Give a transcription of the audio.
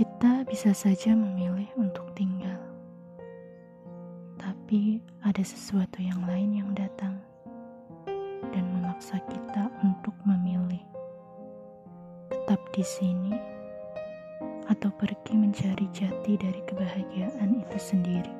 Kita bisa saja memilih untuk tinggal, tapi ada sesuatu yang lain yang datang dan memaksa kita untuk memilih tetap di sini atau pergi mencari jati dari kebahagiaan itu sendiri.